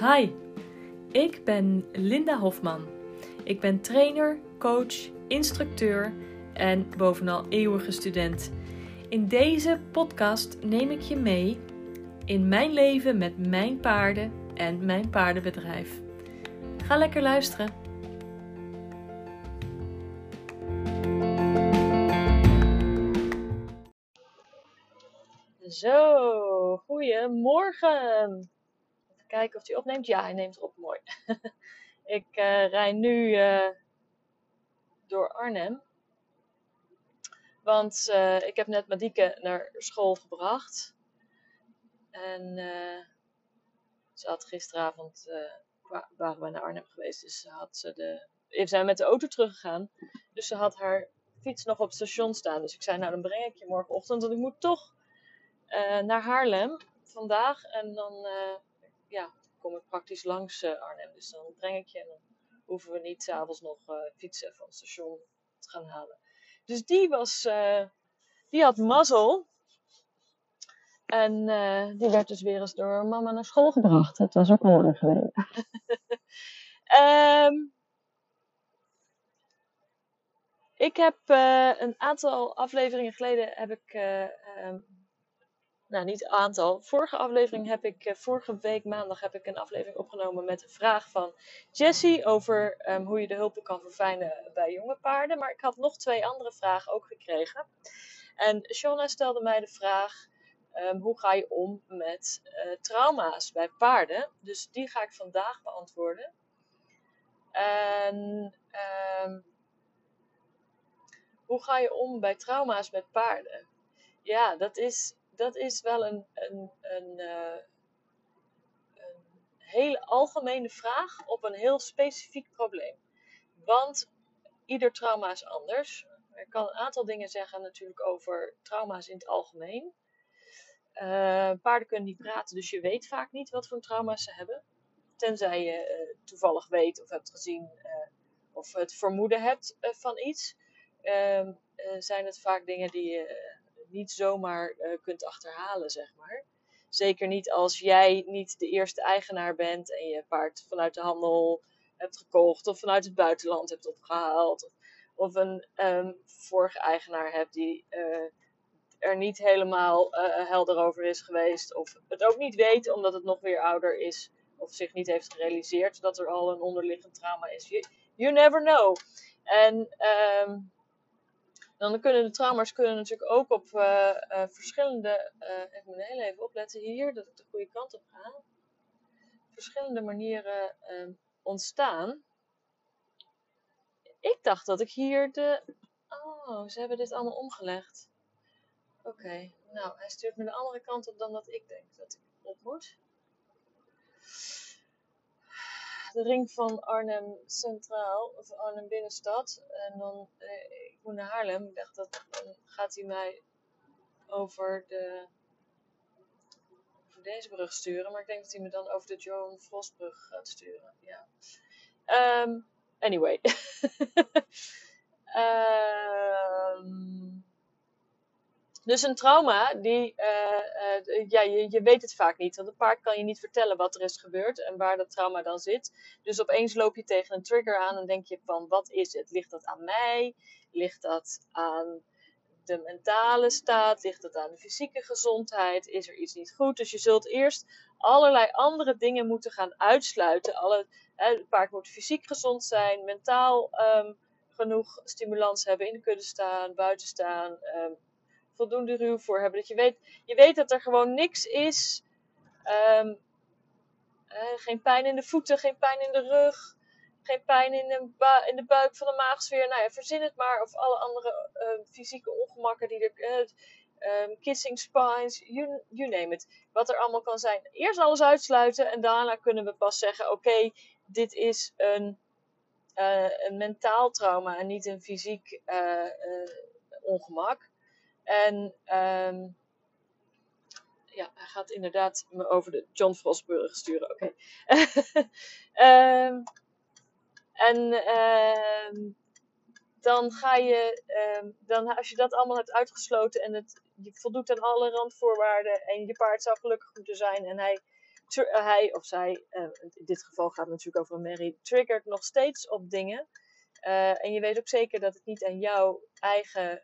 Hi, ik ben Linda Hofman. Ik ben trainer, coach, instructeur en bovenal eeuwige student. In deze podcast neem ik je mee in mijn leven met mijn paarden en mijn paardenbedrijf. Ga lekker luisteren. Zo, goedemorgen. Kijken of hij opneemt. Ja, hij neemt op. Mooi. ik uh, rij nu uh, door Arnhem. Want uh, ik heb net Madieke naar school gebracht. En ze had gisteravond, waren we naar Arnhem geweest, dus had ze de, even zijn we met de auto teruggegaan. Dus ze had haar fiets nog op het station staan. Dus ik zei, nou dan breng ik je morgenochtend, want ik moet toch naar Haarlem vandaag. En dan ja, kom ik praktisch langs uh, Arnhem. Dus dan breng ik je en dan hoeven we niet s'avonds nog fietsen van het station te gaan halen. Dus die was, die had mazzel. En die werd dus weer eens door mama naar school gebracht. Het was ook al lang geleden. ik heb een aantal afleveringen geleden heb ik um, nou niet aantal. Vorige aflevering heb ik, uh, vorige week maandag heb ik een aflevering opgenomen met een vraag van Jessie over um, hoe je de hulpen kan verfijnen bij jonge paarden. Maar ik had nog twee andere vragen ook gekregen. En Shona stelde mij de vraag, um, hoe ga je om met uh, trauma's bij paarden? Dus die ga ik vandaag beantwoorden. En um, hoe ga je om bij trauma's met paarden? Ja, dat is dat is wel een, een, een, uh, een, hele algemene vraag op een heel specifiek probleem. Want ieder trauma is anders. Ik kan een aantal dingen zeggen natuurlijk over trauma's in het algemeen. Uh, paarden kunnen niet praten, dus je weet vaak niet wat voor trauma's ze hebben. Tenzij je uh, toevallig weet of hebt gezien of het vermoeden hebt van iets. Ehm, zijn het vaak dingen die je niet zomaar uh, kunt achterhalen, zeg maar. Zeker niet als jij niet de eerste eigenaar bent en je paard vanuit de handel hebt gekocht of vanuit het buitenland hebt opgehaald. Of, een um, vorige eigenaar hebt die uh, er niet helemaal uh, helder over is geweest. Of het ook niet weet omdat het nog weer ouder is. Of zich niet heeft gerealiseerd dat er al een onderliggend trauma is. You, never know. En um, dan kunnen de trauma's kunnen natuurlijk ook op uh, uh, verschillende, uh, moet heel even opletten hier, dat ik de goede kant op ga, verschillende manieren ontstaan. Ik dacht dat ik hier de, oh, ze hebben dit allemaal omgelegd. Oké, nou, hij stuurt me de andere kant op dan dat ik denk dat ik op moet de ring van Arnhem Centraal, of Arnhem Binnenstad. En dan, eh, ik moet naar Haarlem. Ik dacht dat dan gaat hij mij over de over deze brug sturen. Maar ik denk dat hij me dan over de Joan Frostbrug gaat sturen. Ja. Um, anyway. um, Dus een trauma, die, uh, uh, ja, je, je weet het vaak niet. Want een paard kan je niet vertellen wat er is gebeurd en waar dat trauma dan zit. Dus opeens loop je tegen een trigger aan en denk je van, wat is het? Ligt dat aan mij? Ligt dat aan de mentale staat? Ligt dat aan de fysieke gezondheid? Is er iets niet goed? Dus je zult eerst allerlei andere dingen moeten gaan uitsluiten. Alle, hè, het paard moet fysiek gezond zijn, mentaal um, genoeg stimulans hebben, in de kudde staan, buiten staan... Um, voldoende ruw voor hebben. Dat je weet, je weet dat er gewoon niks is. Um, uh, geen pijn in de voeten, geen pijn in de rug, geen pijn in de, in de buik van de maagsfeer. Nou ja, verzin het maar. Of alle andere uh, fysieke ongemakken die er. Uh, um, kissing spines, you, you name it. Wat er allemaal kan zijn. Eerst alles uitsluiten en daarna kunnen we pas zeggen: oké, dit is een, uh, een mentaal trauma en niet een fysiek ongemak. En um, ja, hij gaat inderdaad me over de John Frostburg sturen. Oké. Um, en um, dan ga je, dan, als je dat allemaal hebt uitgesloten en het, je voldoet aan alle randvoorwaarden en je paard zou gelukkig moeten zijn en hij hij of zij, in dit geval gaat het natuurlijk over Mary, triggert nog steeds op dingen. en je weet ook zeker dat het niet aan jouw eigen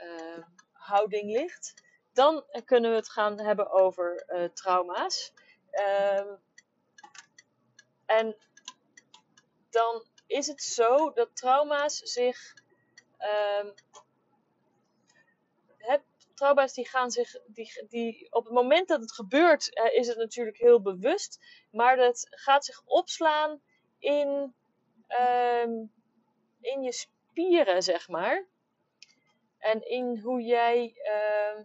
ehm, houding ligt. Dan kunnen we het gaan hebben over trauma's. Ehm, en dan is het zo dat trauma's zich. Um, trauma's die gaan zich. Die, die, op het moment dat het gebeurt, uh, is het natuurlijk heel bewust. Maar dat gaat zich opslaan in. In je spieren, zeg maar. En in hoe jij. Uh,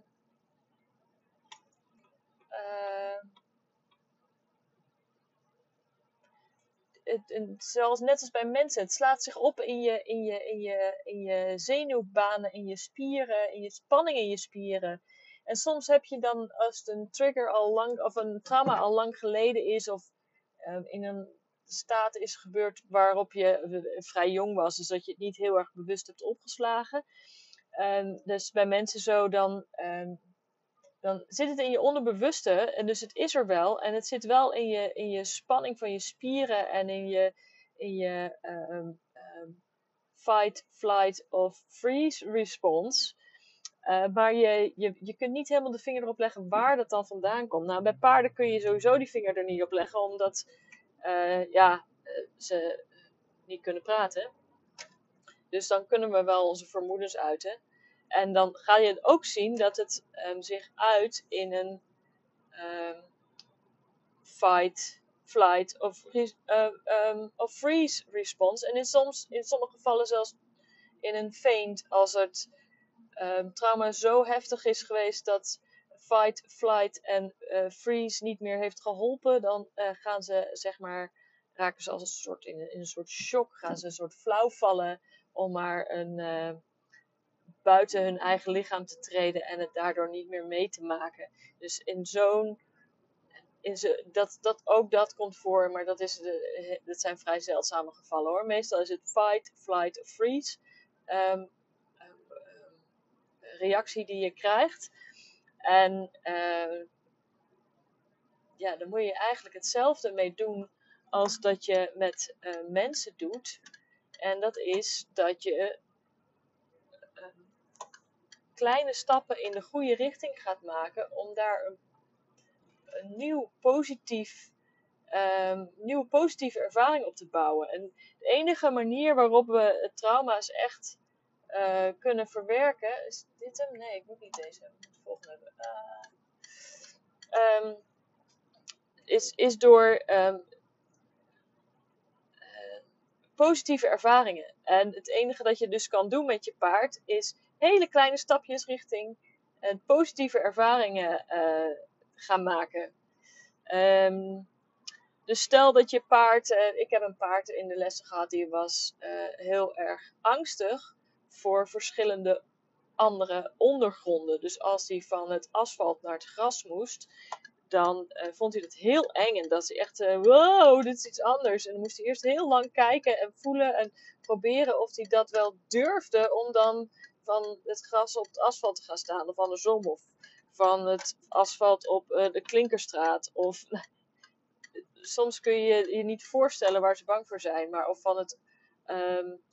het, zoals net als bij mensen, het slaat zich op in je, in, je, in, je, in je zenuwbanen, in je spieren, in je spanning in je spieren. En soms heb je dan, als een trigger al lang, of een trauma al lang geleden is, of uh, in een staat is gebeurd waarop je vrij jong was, dus dat je het niet heel erg bewust hebt opgeslagen. Um, dus bij mensen zo, dan um, dan zit het in je onderbewuste en dus het is er wel. En het zit wel in je, in je spanning van je spieren en in je, in je um, fight, flight of freeze response. Uh, maar je, je, je kunt niet helemaal de vinger erop leggen waar dat dan vandaan komt. Nou, bij paarden kun je sowieso die vinger er niet op leggen, omdat uh, ja, uh, ze niet kunnen praten. Dus dan kunnen we wel onze vermoedens uiten. En dan ga je ook zien dat het um, zich uit in een um, fight, flight of, uh, um, of freeze response. En in, soms, in sommige gevallen zelfs in een faint als het trauma zo heftig is geweest dat fight, flight en uh, freeze niet meer heeft geholpen. Dan uh, gaan ze zeg maar raken ze als een soort in, in een soort shock, gaan ze een soort flauw vallen om maar een uh, buiten hun eigen lichaam te treden en het daardoor niet meer mee te maken. Dus in zo'n. In zo, dat, dat, ook dat komt voor, maar dat, is de, dat zijn vrij zeldzame gevallen hoor. Meestal is het fight, flight of freeze. Um, reactie die je krijgt. En uh, ja, dan moet je eigenlijk hetzelfde mee doen als dat je met mensen doet. En dat is dat je kleine stappen in de goede richting gaat maken om daar een, nieuw positief, um, nieuwe positieve ervaring op te bouwen. En de enige manier waarop we trauma's echt uh, kunnen verwerken, is dit hem? Nee, ik moet niet deze hebben, volgende. Uh, um, is, is door positieve ervaringen. En het enige dat je dus kan doen met je paard is hele kleine stapjes richting uh, positieve ervaringen uh, gaan maken. Um, dus stel dat je paard, uh, ik heb een paard in de lessen gehad die was heel erg angstig voor verschillende andere ondergronden. Dus als hij van het asfalt naar het gras moest, dan uh, vond hij dat heel eng. En dat hij echt, uh, wow, dit is iets anders. En dan moest hij eerst heel lang kijken en voelen en proberen of hij dat wel durfde om dan van het gras op het asfalt te gaan staan. Of andersom. Of van het asfalt op uh, de Klinkerstraat. Of soms kun je je niet voorstellen waar ze bang voor zijn. Maar of van het... Um,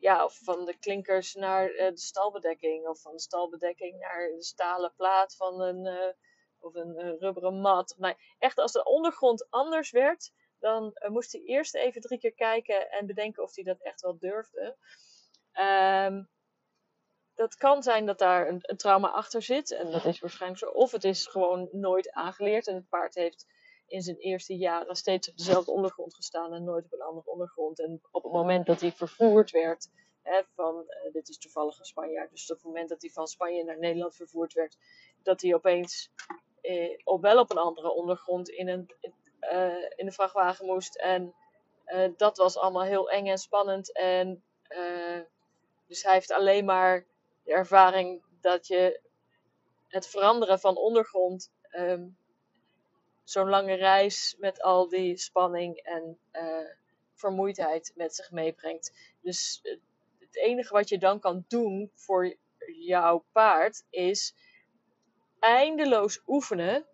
ja, of van de klinkers naar de stalbedekking. Of van de stalbedekking naar de stalen plaat van een of een, een rubberen mat. Nee, echt als de ondergrond anders werd, dan uh, moest hij eerst even drie keer kijken en bedenken of hij dat echt wel durfde. Um, dat kan zijn dat daar een, een, trauma achter zit. En dat is waarschijnlijk zo. Of het is gewoon nooit aangeleerd. En het paard heeft in zijn eerste jaren steeds op dezelfde ondergrond gestaan en nooit op een andere ondergrond. En op het moment dat hij vervoerd werd, hè, van, uh, dit is toevallig een Spanjaard, dus op het moment dat hij van Spanje naar Nederland vervoerd werd, dat hij opeens eh, op wel op een andere ondergrond in, een, uh, in de vrachtwagen moest. En uh, dat was allemaal heel eng en spannend. En uh, dus hij heeft alleen maar de ervaring dat je het veranderen van ondergrond, um, zo'n lange reis met al die spanning en vermoeidheid met zich meebrengt. Dus het enige wat je dan kan doen voor jouw paard is eindeloos oefenen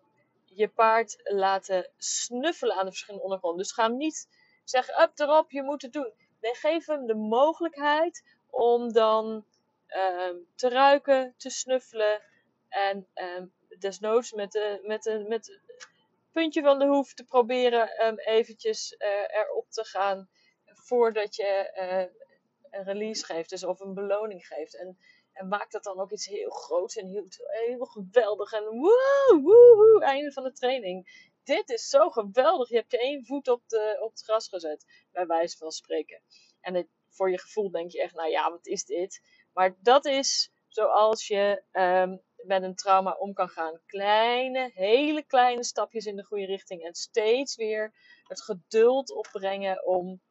je paard laten snuffelen aan de verschillende ondergronden. Dus ga hem niet zeggen, up erop, je moet het doen. Nee, geef hem de mogelijkheid om dan ehm, te ruiken, te snuffelen. En um, desnoods met, de, met, de, met het puntje van de hoef te proberen um, eventjes uh, erop te gaan voordat je uh, een release geeft, dus of een beloning geeft. En, en maak dat dan ook iets heel groots en heel, geweldig. En woe, woe, einde van de training. Dit is zo geweldig. Je hebt je één voet op, de, op het gras gezet, bij wijze van spreken. En voor je gevoel denk je echt, nou ja, wat is dit? Maar dat is zoals je um, met een trauma om kan gaan. Kleine, hele kleine stapjes in de goede richting. En steeds weer het geduld opbrengen om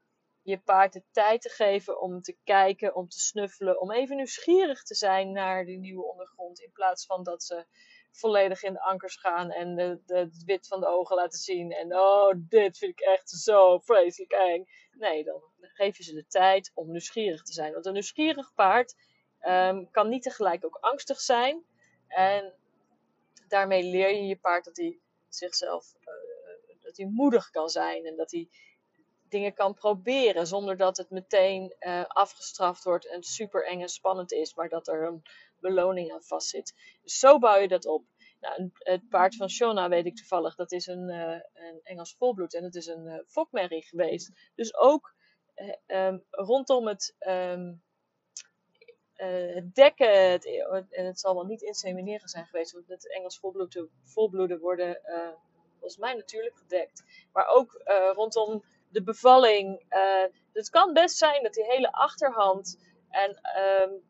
je paard de tijd te geven om te kijken, om te snuffelen, om even nieuwsgierig te zijn naar die nieuwe ondergrond. In plaats van dat ze volledig in de ankers gaan en de, het wit van de ogen laten zien. En oh, dit vind ik echt zo vreselijk eng. Nee, dan geef je ze de tijd om nieuwsgierig te zijn. Want een nieuwsgierig paard um, kan niet tegelijk ook angstig zijn. En daarmee leer je je paard dat hij zichzelf, uh, dat hij moedig kan zijn en dat hij dingen kan proberen zonder dat het meteen uh, afgestraft wordt en super eng en spannend is, maar dat er een beloning aan vastzit. Dus zo bouw je dat op. Nou, het paard van Shona weet ik toevallig, dat is een, uh, een Engels volbloed en het is een uh, geweest. Dus ook um, rondom het, um, het dekken, het, en het zal wel niet insemineren zijn geweest, want het Engels volbloeden, volbloeden worden volgens mij natuurlijk gedekt. Maar ook rondom de bevalling. Uh, het kan best zijn dat die hele achterhand en um,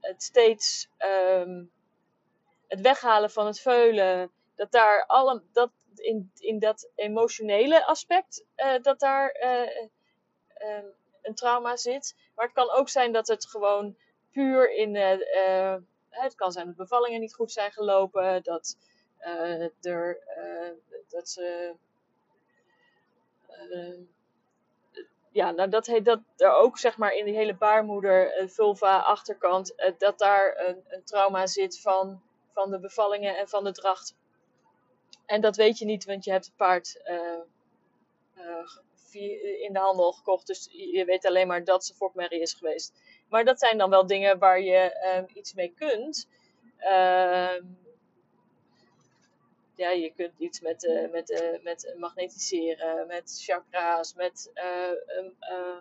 het steeds um, het weghalen van het veulen, dat daar alle, dat in, in dat emotionele aspect, uh, dat daar um, een trauma zit. Maar het kan ook zijn dat het gewoon puur in. het kan zijn dat bevallingen niet goed zijn gelopen, dat, er, dat ze ja, nou dat, heet, dat er ook zeg maar in die hele baarmoeder, uh, vulva, achterkant, uh, dat daar een, een, trauma zit van, van de bevallingen en van de dracht. En dat weet je niet, want je hebt het paard in de handel gekocht. Dus je weet alleen maar dat ze fokmerrie is geweest. Maar dat zijn dan wel dingen waar je iets mee kunt. Ehm, ja, je kunt iets met, uh, met, uh, met magnetiseren, met chakra's, met uh,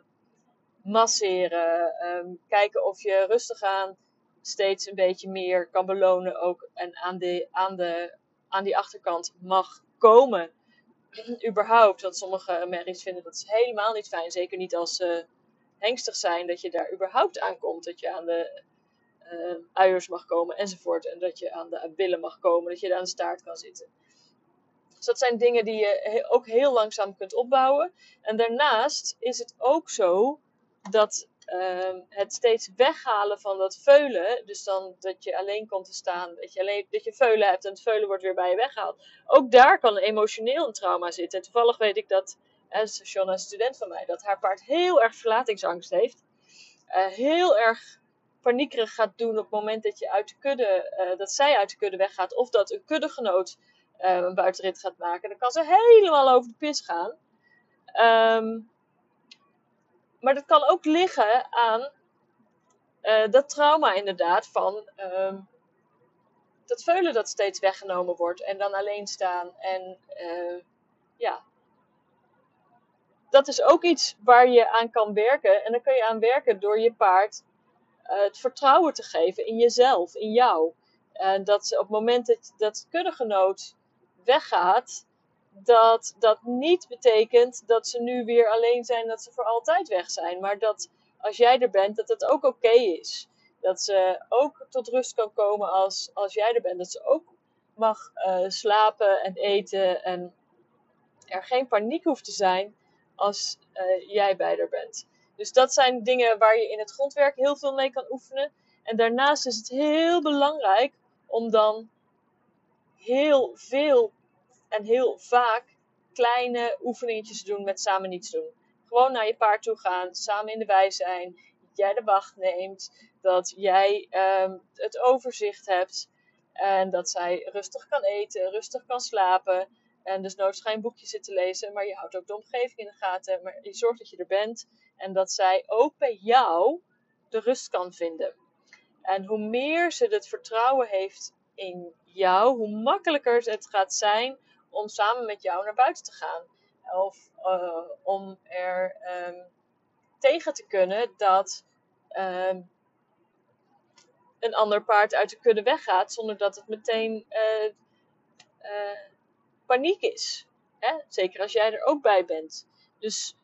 masseren. Um, kijken of je rustig aan steeds een beetje meer kan belonen ook. En aan, de, aan, de, aan die achterkant mag komen. überhaupt. Want sommige merries vinden dat helemaal niet fijn. Zeker niet als ze hengstig zijn. Dat je daar überhaupt aankomt. Dat je aan de uh, uiers mag komen enzovoort. En dat je aan de billen mag komen, dat je aan de staart kan zitten. Dus dat zijn dingen die je ook heel langzaam kunt opbouwen. En daarnaast is het ook zo dat uh, het steeds weghalen van dat veulen, dus dan dat je alleen komt te staan, dat je, alleen, dat je veulen hebt en het veulen wordt weer bij je weggehaald. Ook daar kan emotioneel een trauma zitten. En toevallig weet ik dat, als Shona, een student van mij, dat haar paard heel erg verlatingsangst heeft. Uh, heel erg paniekerig gaat doen op het moment dat, je uit de kudde, uh, dat zij uit de kudde weggaat. Of dat een kuddegenoot uh, een buitenrit gaat maken. Dan kan ze helemaal over de pis gaan. Um, maar dat kan ook liggen aan uh, dat trauma inderdaad van um, dat veulen dat steeds weggenomen wordt. En dan alleen staan. En ja, dat is ook iets waar je aan kan werken. En dan kun je aan werken door je paard het vertrouwen te geven in jezelf, in jou. En dat op het moment dat, dat weggaat, dat dat niet betekent dat ze nu weer alleen zijn, dat ze voor altijd weg zijn. Maar dat als jij er bent, dat het ook oké is. Dat ze ook tot rust kan komen als, als jij er bent. Dat ze ook mag uh, slapen en eten. En er geen paniek hoeft te zijn als uh, jij bij er bent. Dus dat zijn dingen waar je in het grondwerk heel veel mee kan oefenen. En daarnaast is het heel belangrijk om dan heel veel en heel vaak kleine oefeningetjes te doen met samen niets doen. Gewoon naar je paard toe gaan, samen in de wei zijn, dat jij de wacht neemt, dat jij um, het overzicht hebt. En dat zij rustig kan eten, rustig kan slapen. En dus nooit geen boekje zit te lezen, maar je houdt ook de omgeving in de gaten. Maar je zorgt dat je er bent. En dat zij ook bij jou de rust kan vinden. En hoe meer ze het vertrouwen heeft in jou, hoe makkelijker het gaat zijn om samen met jou naar buiten te gaan. Of uh, om er um, tegen te kunnen dat um, een ander paard uit de kudde weggaat zonder dat het meteen uh, uh, paniek is. Hè? Zeker als jij er ook bij bent. Dus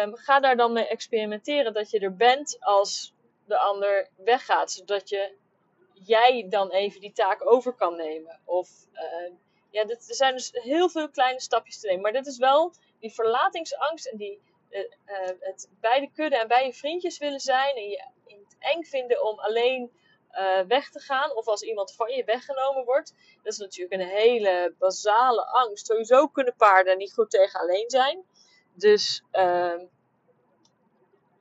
um, ga daar dan mee experimenteren dat je er bent als de ander weggaat, zodat je jij dan even die taak over kan nemen. Of uh, ja, dit, er zijn dus heel veel kleine stapjes te nemen. Maar dit is wel die verlatingsangst en die uh, uh, het bij de kudde en bij je vriendjes willen zijn. En je het eng vinden om alleen uh, weg te gaan. Of als iemand van je weggenomen wordt. Dat is natuurlijk een hele basale angst. Sowieso kunnen paarden niet goed tegen alleen zijn. Dus ehm,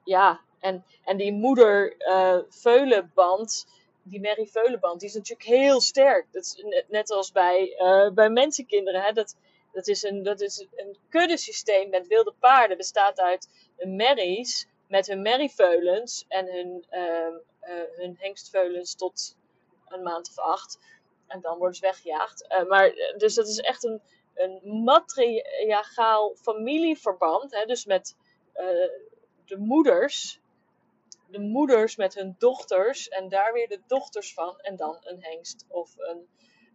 ja, en, en die moeder-veulenband die Mary Veulenband, die is natuurlijk heel sterk. Dat is net als bij, uh, bij mensenkinderen. Hè? Dat, dat is, een, dat is een kuddesysteem met wilde paarden. bestaat uit merries met hun merrieveulens en hun, uh, uh, hun hengstveulens tot een maand of acht. En dan worden ze weggejaagd. Maar, dus dat is echt een, een matriarchaal familieverband. Hè? Dus met de moeders de moeders met hun dochters en daar weer de dochters van en dan een hengst of, een,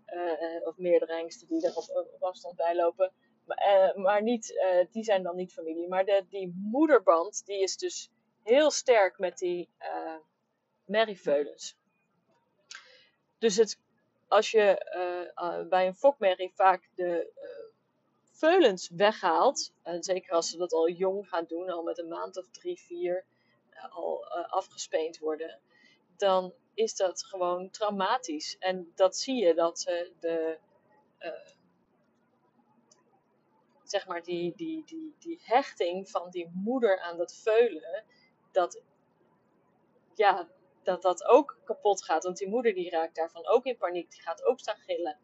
uh, of meerdere hengsten die er op, afstand bij lopen. Maar, uh, maar niet, uh, die zijn dan niet familie. Maar de, die moederband die is dus heel sterk met die merrieveulens. Dus het, als je bij een fokmerrie vaak de veulens weghaalt, en zeker als ze dat al jong gaan doen, al met een maand of drie, vier, al uh, afgespeend worden, dan is dat gewoon traumatisch. En dat zie je dat ze de. Uh, zeg maar die, die, die, die hechting van die moeder aan dat veulen, dat, ja, dat dat ook kapot gaat. Want die moeder die raakt daarvan ook in paniek, die gaat ook staan gillen.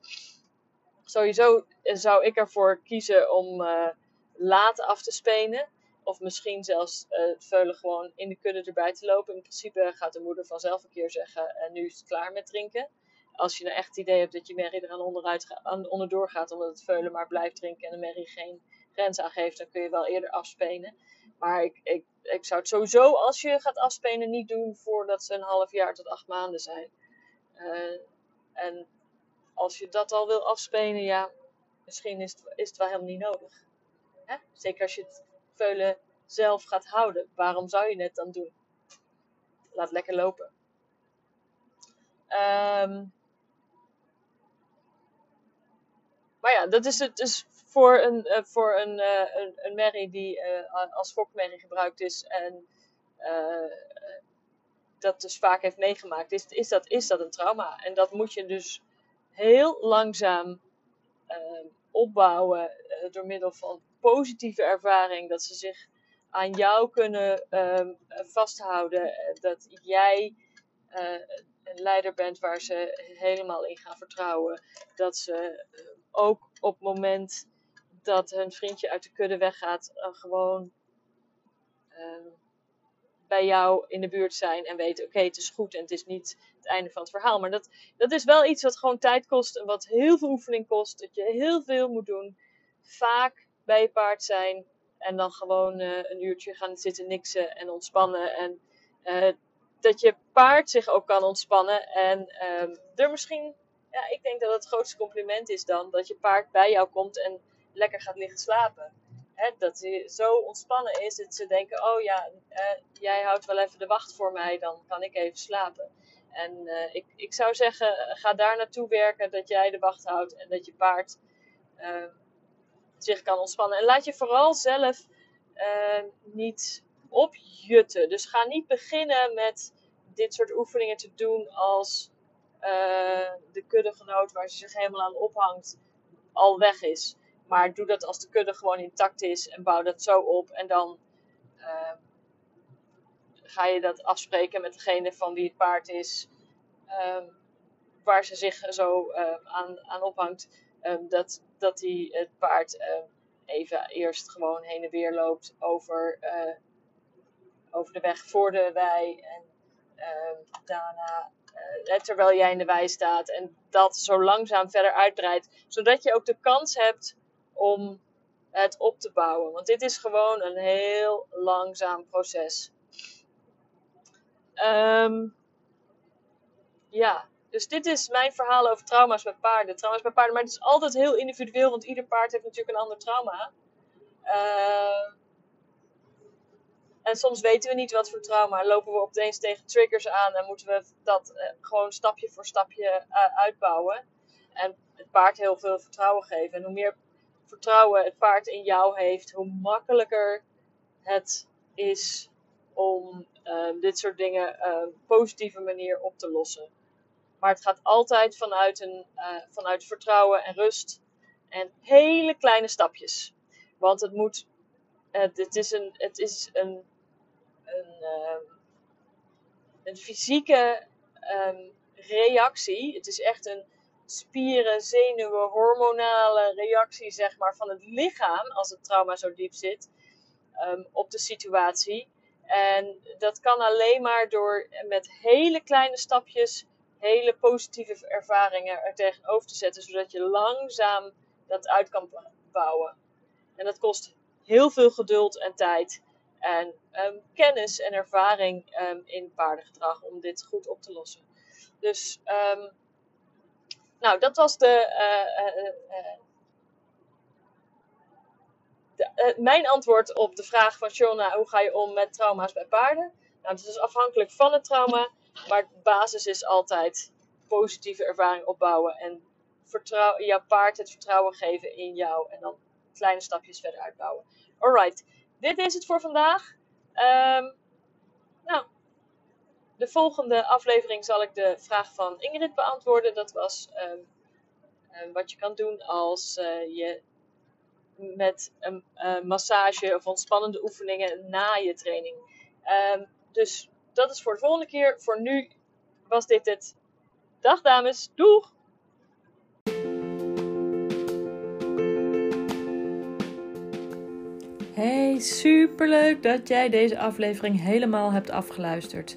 Sowieso zou ik ervoor kiezen om uh, laat af te spenen. Of misschien zelfs uh, veulen gewoon in de kudde erbij te lopen. In principe gaat de moeder vanzelf een keer zeggen: en nu is het klaar met drinken. Als je nou echt het idee hebt dat je merrie er aan, onderuit aan onderdoor gaat omdat het veulen maar blijft drinken en de merrie geen grens aangeeft, dan kun je wel eerder afspenen. Maar ik, ik, ik zou het sowieso als je gaat afspenen niet doen voordat ze een half jaar tot acht maanden zijn. Uh, en als je dat al wil afspenen, ja, misschien is het, is het wel helemaal niet nodig. Hè? Zeker als je het veulen zelf gaat houden. Waarom zou je het dan doen? Laat lekker lopen. Um, maar ja, dat is het dus voor een, uh, voor een, uh, een, een merrie die uh, als fokmerrie gebruikt is en dat dus vaak heeft meegemaakt, is, is, dat, is dat een trauma. En dat moet je dus heel langzaam ehm, opbouwen door middel van positieve ervaring. Dat ze zich aan jou kunnen um, vasthouden. Dat jij uh, een leider bent waar ze helemaal in gaan vertrouwen. Dat ze ook op het moment dat hun vriendje uit de kudde weggaat, gewoon ehm, bij jou in de buurt zijn en weten: oké, het is goed en het is niet het einde van het verhaal. Maar dat, dat is wel iets wat gewoon tijd kost en wat heel veel oefening kost. Dat je heel veel moet doen. Vaak bij je paard zijn. En dan gewoon uh, een uurtje gaan zitten niksen en ontspannen. En uh, dat je paard zich ook kan ontspannen. En um, er misschien, ja, ik denk dat het grootste compliment is dan dat je paard bij jou komt en lekker gaat liggen slapen. Hè, dat hij zo ontspannen is dat ze denken: oh ja, jij houdt wel even de wacht voor mij, dan kan ik even slapen. En ik, ik zou zeggen: ga daar naartoe werken dat jij de wacht houdt en dat je paard ehm, zich kan ontspannen. En laat je vooral zelf uh, niet opjutten. Dus ga niet beginnen met dit soort oefeningen te doen als de kuddegenoot waar ze zich helemaal aan ophangt al weg is. Maar doe dat als de kudde gewoon intact is en bouw dat zo op. En dan uh, ga je dat afspreken met degene van wie het paard is. Um, waar ze zich zo aan, aan ophangt, dat, dat die het paard even eerst gewoon heen en weer loopt over, over de weg voor de wei. En daarna uh, terwijl jij in de wei staat. En dat zo langzaam verder uitbreidt. Zodat je ook de kans hebt om het op te bouwen. Want dit is gewoon een heel langzaam proces. Um, ja, dus dit is mijn verhaal over trauma's met paarden. Trauma's bij paarden, maar het is altijd heel individueel, want ieder paard heeft natuurlijk een ander trauma. Uh, en soms weten we niet wat voor trauma. Lopen we opeens tegen triggers aan en moeten we dat uh, gewoon stapje voor stapje uh, uitbouwen. En het paard heel veel vertrouwen geven. En hoe meer vertrouwen het paard in jou heeft, hoe makkelijker het is om uh, dit soort dingen op een positieve manier op te lossen. Maar het gaat altijd vanuit, een, vanuit vertrouwen en rust. En hele kleine stapjes. Want het moet. het, is een, het is een een, uh, een fysieke reactie. Het is echt een spieren, zenuwen, hormonale reactie zeg maar, van het lichaam als het trauma zo diep zit um, op de situatie. En dat kan alleen maar door met hele kleine stapjes hele positieve ervaringen er tegenover te zetten, zodat je langzaam dat uit kan bouwen. En dat kost heel veel geduld en tijd en um, kennis en ervaring um, in paardengedrag om dit goed op te lossen. Dus, nou, dat was de, uh, uh, de mijn antwoord op de vraag van Shona: hoe ga je om met trauma's bij paarden? Nou, het is afhankelijk van het trauma, maar de basis is altijd positieve ervaring opbouwen en jouw paard het vertrouwen geven in jou en dan kleine stapjes verder uitbouwen. Alright dit is het voor vandaag. Um, nou, de volgende aflevering zal ik de vraag van Ingrid beantwoorden. Dat was um, um, wat je kan doen als uh, je met een uh, massage of ontspannende oefeningen na je training. dus dat is voor de volgende keer. Voor nu was dit het. Dag dames, doeg! Hey, superleuk dat jij deze aflevering helemaal hebt afgeluisterd.